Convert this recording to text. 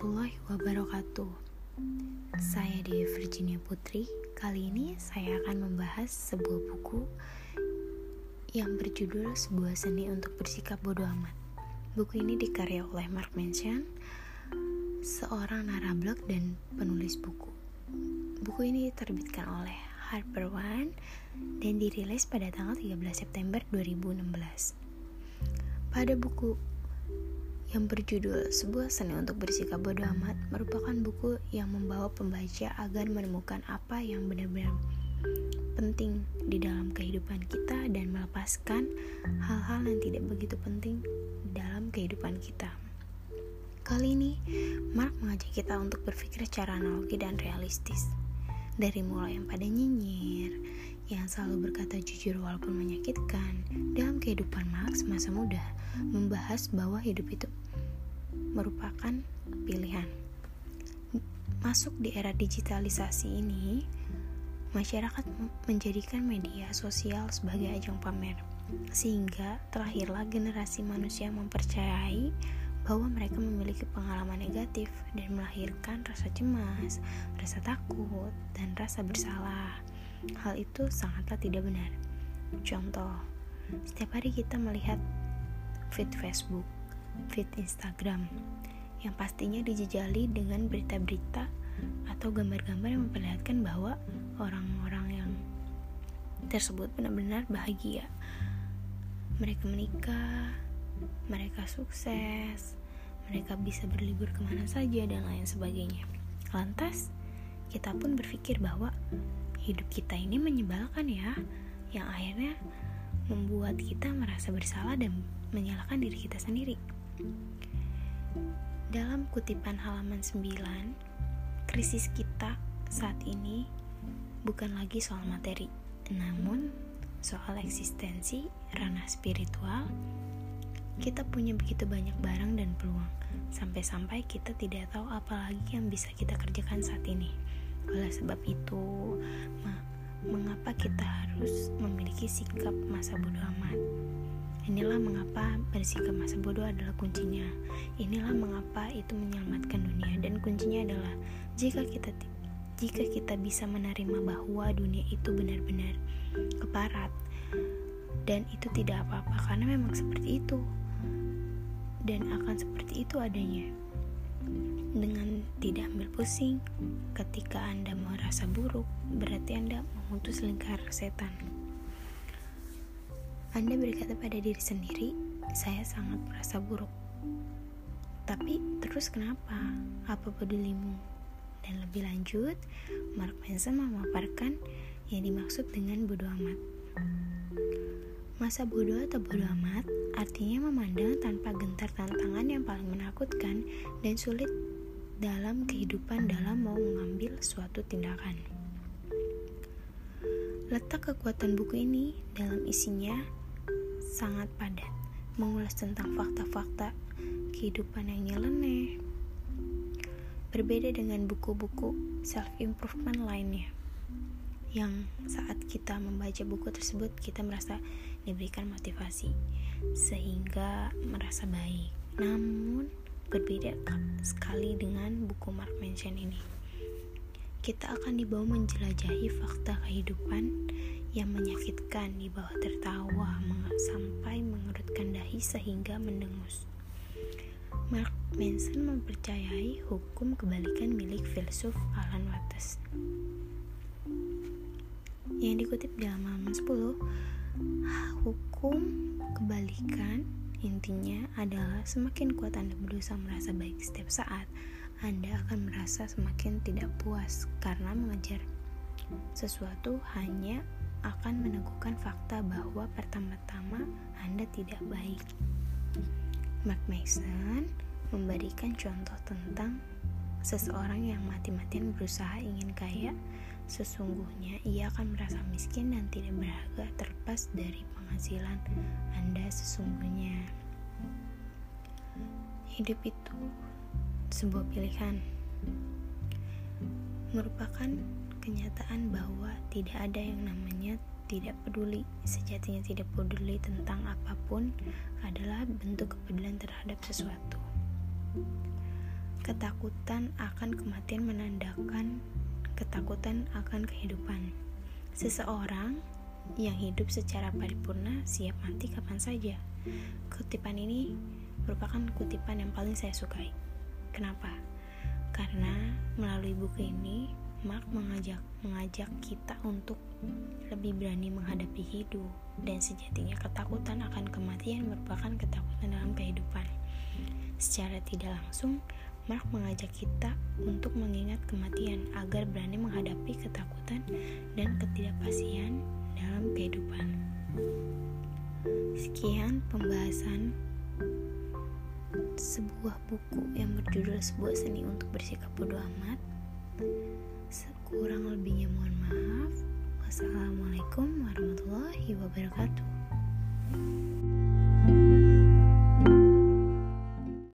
waktu. Saya di Virginia Putri. Kali ini saya akan membahas sebuah buku yang berjudul Sebuah Seni untuk Bersikap Bodoh Amat. Buku ini dikarya oleh Mark Manson, seorang narablog dan penulis buku. Buku ini diterbitkan oleh Harper One dan dirilis pada tanggal 13 September 2016. Pada buku yang berjudul Sebuah Seni untuk Bersikap Bodoh Amat merupakan buku yang membawa pembaca agar menemukan apa yang benar-benar penting di dalam kehidupan kita dan melepaskan hal-hal yang tidak begitu penting dalam kehidupan kita. Kali ini, Mark mengajak kita untuk berpikir secara analogi dan realistis. Dari mulai yang pada nyinyir, yang selalu berkata jujur walaupun menyakitkan, dalam kehidupan Mark semasa muda, membahas bahwa hidup itu merupakan pilihan. Masuk di era digitalisasi ini, masyarakat menjadikan media sosial sebagai ajang pamer, sehingga terlahirlah generasi manusia mempercayai bahwa mereka memiliki pengalaman negatif dan melahirkan rasa cemas, rasa takut, dan rasa bersalah. Hal itu sangatlah tidak benar. Contoh, setiap hari kita melihat feed Facebook, feed Instagram, yang pastinya dijejali dengan berita-berita atau gambar-gambar yang memperlihatkan bahwa orang-orang yang tersebut benar-benar bahagia. Mereka menikah, mereka sukses, mereka bisa berlibur ke mana saja, dan lain sebagainya. Lantas, kita pun berpikir bahwa hidup kita ini menyebalkan ya, yang akhirnya membuat kita merasa bersalah dan menyalahkan diri kita sendiri. Dalam kutipan halaman 9, krisis kita saat ini bukan lagi soal materi, namun soal eksistensi, ranah spiritual. Kita punya begitu banyak barang dan peluang, sampai-sampai kita tidak tahu apa lagi yang bisa kita kerjakan saat ini. Oleh sebab itu, mengapa kita harus memiliki sikap masa bodoh amat? Inilah mengapa bersikap masa bodoh adalah kuncinya. Inilah mengapa itu menyelamatkan dunia. Dan kuncinya adalah jika kita jika kita bisa menerima bahwa dunia itu benar-benar keparat dan itu tidak apa-apa karena memang seperti itu. Dan akan seperti itu adanya. Dengan tidak ambil pusing ketika Anda merasa buruk berarti Anda memutus lingkar setan anda berkata pada diri sendiri, saya sangat merasa buruk. Tapi terus kenapa? Apa pedulimu? Dan lebih lanjut, Mark Manson memaparkan yang dimaksud dengan bodoh amat. Masa bodoh atau bodoh amat artinya memandang tanpa gentar tantangan yang paling menakutkan dan sulit dalam kehidupan dalam mau mengambil suatu tindakan. Letak kekuatan buku ini dalam isinya sangat padat, mengulas tentang fakta-fakta kehidupan yang nyeleneh. Berbeda dengan buku-buku self-improvement lainnya, yang saat kita membaca buku tersebut kita merasa diberikan motivasi, sehingga merasa baik. Namun, berbeda sekali dengan buku Mark Manson ini. Kita akan dibawa menjelajahi fakta kehidupan yang menyakitkan di bawah tertawa sampai mengerutkan dahi sehingga mendengus. Mark Manson mempercayai hukum kebalikan milik filsuf Alan Watts. Yang dikutip dalam halaman 10, hukum kebalikan intinya adalah semakin kuat Anda berusaha merasa baik setiap saat, Anda akan merasa semakin tidak puas karena mengejar sesuatu hanya akan meneguhkan fakta bahwa pertama-tama Anda tidak baik. Mark Mason memberikan contoh tentang seseorang yang mati-matian berusaha ingin kaya, sesungguhnya ia akan merasa miskin dan tidak berharga terlepas dari penghasilan Anda sesungguhnya. Hidup itu sebuah pilihan, merupakan kenyataan tidak ada yang namanya tidak peduli. Sejatinya tidak peduli tentang apa pun adalah bentuk kepedulian terhadap sesuatu. Ketakutan akan kematian menandakan ketakutan akan kehidupan. Seseorang yang hidup secara paripurna siap mati kapan saja. Kutipan ini merupakan kutipan yang paling saya sukai. Kenapa? Karena melalui buku ini Mark mengajak mengajak kita untuk lebih berani menghadapi hidup dan sejatinya ketakutan akan kematian merupakan ketakutan dalam kehidupan. Secara tidak langsung, Mark mengajak kita untuk mengingat kematian agar berani menghadapi ketakutan dan ketidakpastian dalam kehidupan. Sekian pembahasan sebuah buku yang berjudul sebuah seni untuk bersikap bodoh amat. Maaf. Wassalamualaikum warahmatullahi wabarakatuh.